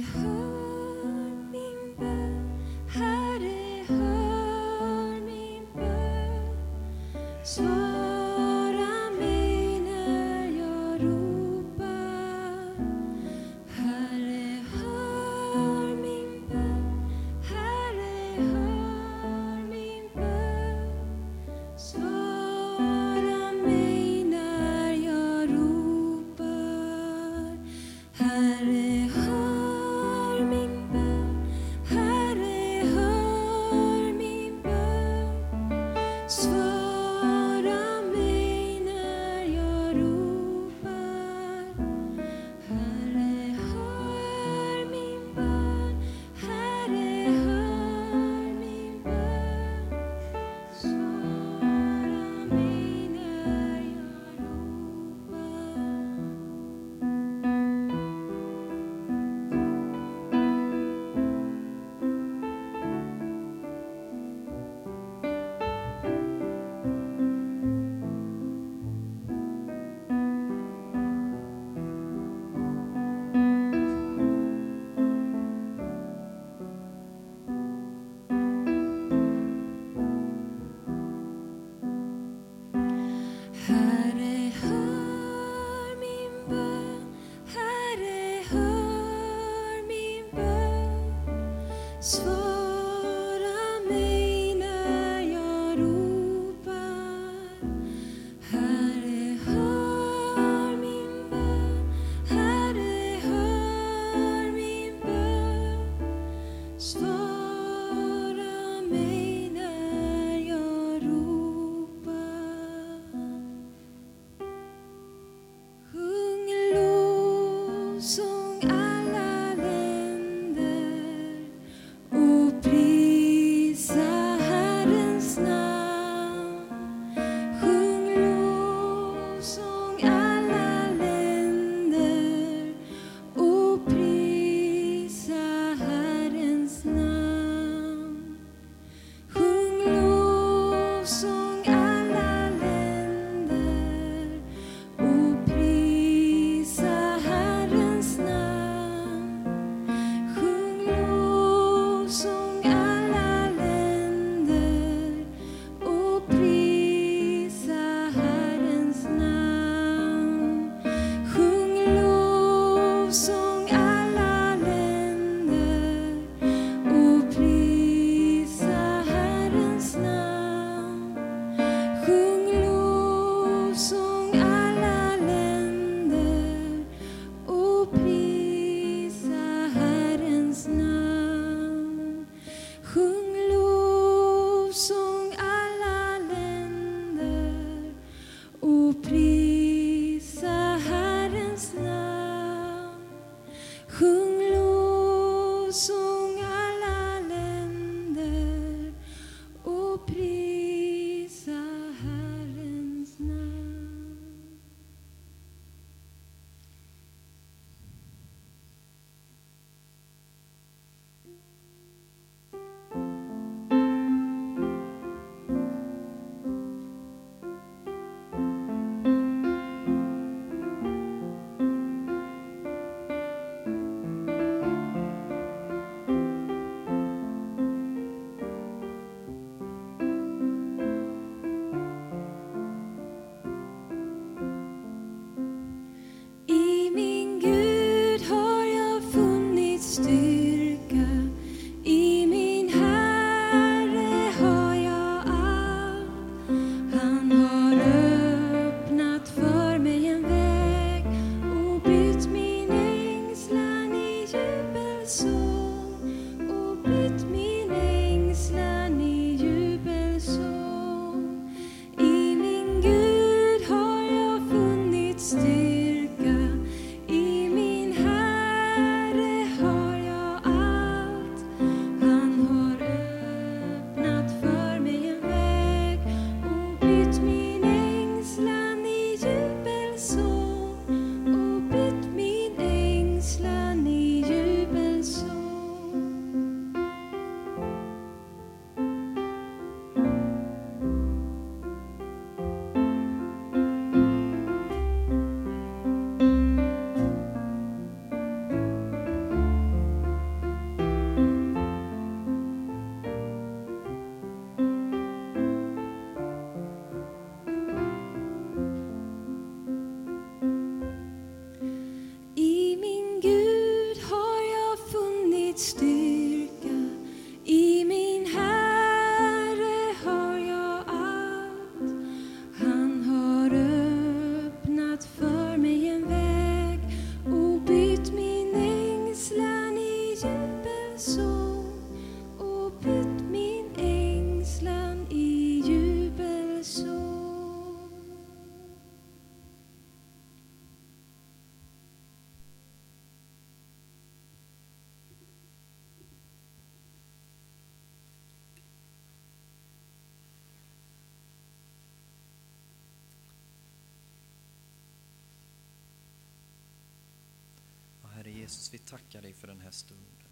Jesus, vi tackar dig för den här stunden.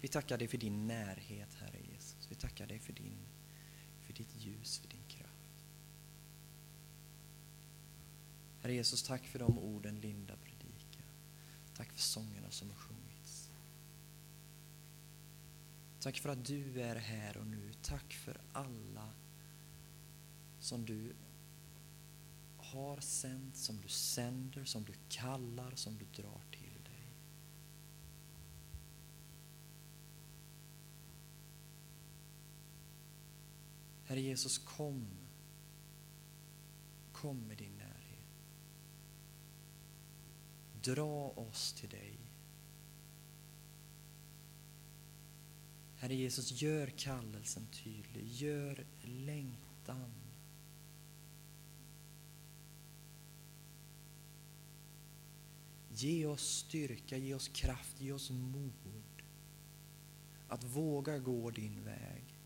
Vi tackar dig för din närhet, Herre Jesus. Vi tackar dig för, din, för ditt ljus, för din kraft. Herre Jesus, tack för de orden Linda predikar. Tack för sångerna som har sjungits. Tack för att du är här och nu. Tack för alla som du har sänt, som du sänder, som du kallar, som du drar till dig. Herre Jesus, kom. Kom med din närhet. Dra oss till dig. Herre Jesus, gör kallelsen tydlig. Gör längtan Ge oss styrka, ge oss kraft, ge oss mod att våga gå din väg.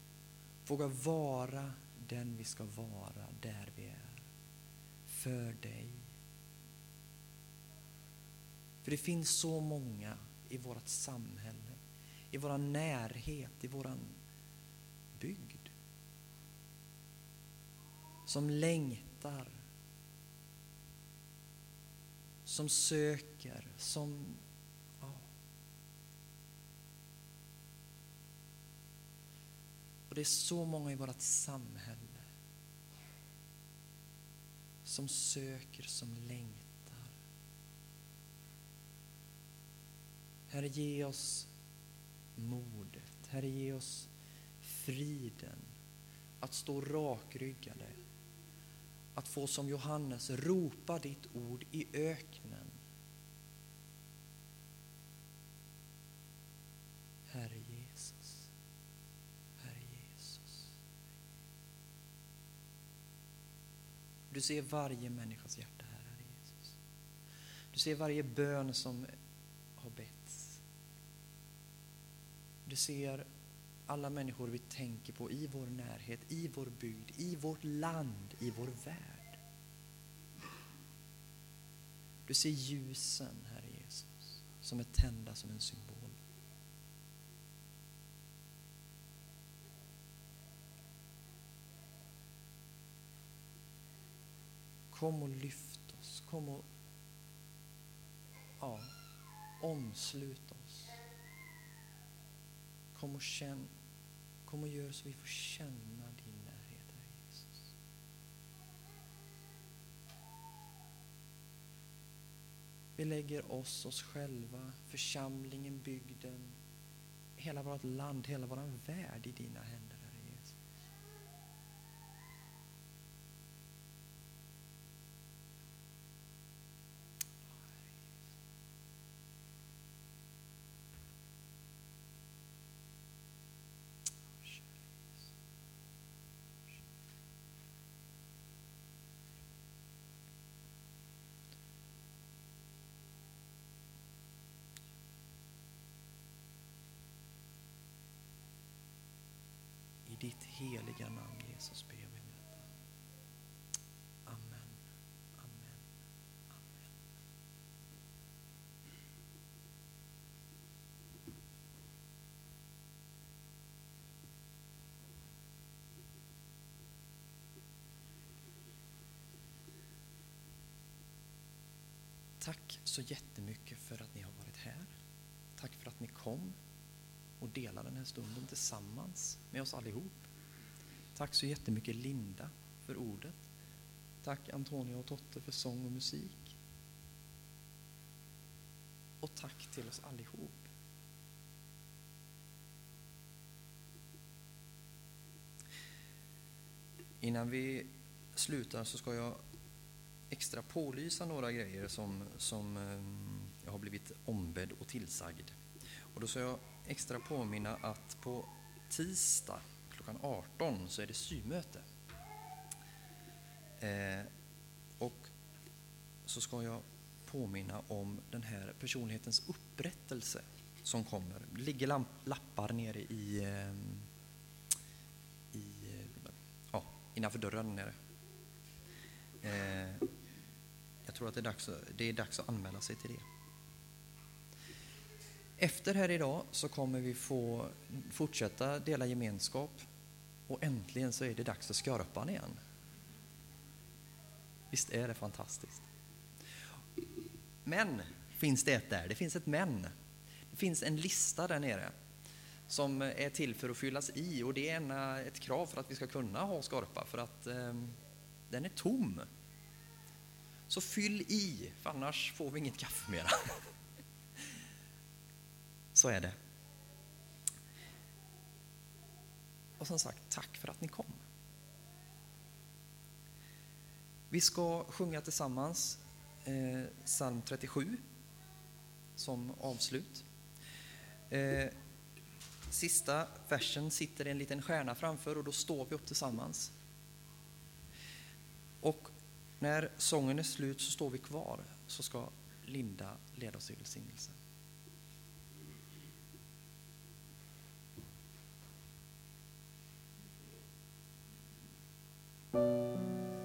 Våga vara den vi ska vara där vi är. För dig. För det finns så många i vårt samhälle, i vår närhet, i vår bygd som längtar som söker, som... Ja. Och det är så många i vårt samhälle som söker, som längtar. Herre, ge oss modet. Herre, ge oss friden att stå rakryggade att få som Johannes ropa ditt ord i öknen. Herre Jesus, Herre Jesus. Du ser varje människas hjärta här, Herre Jesus. Du ser varje bön som har betts. Du ser alla människor vi tänker på i vår närhet, i vår bygd, i vårt land, i vår värld. Du ser ljusen, Herre Jesus, som är tända som en symbol. Kom och lyft oss, kom och ja, omslut oss. Kom och känn, kom och gör så vi får känna din närhet, Herre Jesus. Vi lägger oss, oss själva, församlingen, bygden, hela vårt land, hela vår värld i dina händer, I ditt heliga namn, Jesus, ber vi om detta. Amen. Amen. Amen. Tack så jättemycket för att ni har varit här. Tack för att ni kom och dela den här stunden tillsammans med oss allihop. Tack så jättemycket Linda för ordet. Tack Antonia och Totte för sång och musik. Och tack till oss allihop. Innan vi slutar så ska jag extra pålysa några grejer som, som ehm, jag har blivit ombedd och tillsagd. Och då ska jag extra påminna att på tisdag klockan 18 så är det symöte. Eh, och så ska jag påminna om den här personlighetens upprättelse som kommer. Det ligger lappar nere i, eh, i eh, ja, innanför dörren nere. Eh, jag tror att det är, dags, det är dags att anmäla sig till det. Efter här idag så kommer vi få fortsätta dela gemenskap och äntligen så är det dags för skorpan igen. Visst är det fantastiskt? Men finns det ett där? Det finns ett men. Det finns en lista där nere som är till för att fyllas i och det är en, eh, ett krav för att vi ska kunna ha skorpa för att eh, den är tom. Så fyll i, för annars får vi inget kaffe mera. Så är det. Och som sagt, tack för att ni kom. Vi ska sjunga tillsammans eh, psalm 37 som avslut. Eh, sista versen sitter en liten stjärna framför och då står vi upp tillsammans. Och när sången är slut så står vi kvar, så ska Linda leda oss i välsignelse. うん。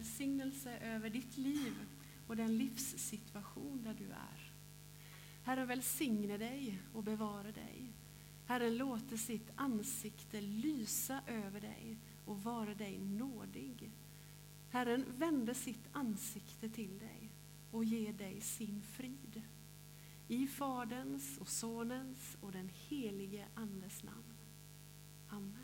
Välsignelse över ditt liv och den livssituation där du är. Herren välsigne dig och bevara dig. Herren låter sitt ansikte lysa över dig och vara dig nådig. Herren vände sitt ansikte till dig och ger dig sin frid. I Faderns och Sonens och den helige Andes namn. Amen.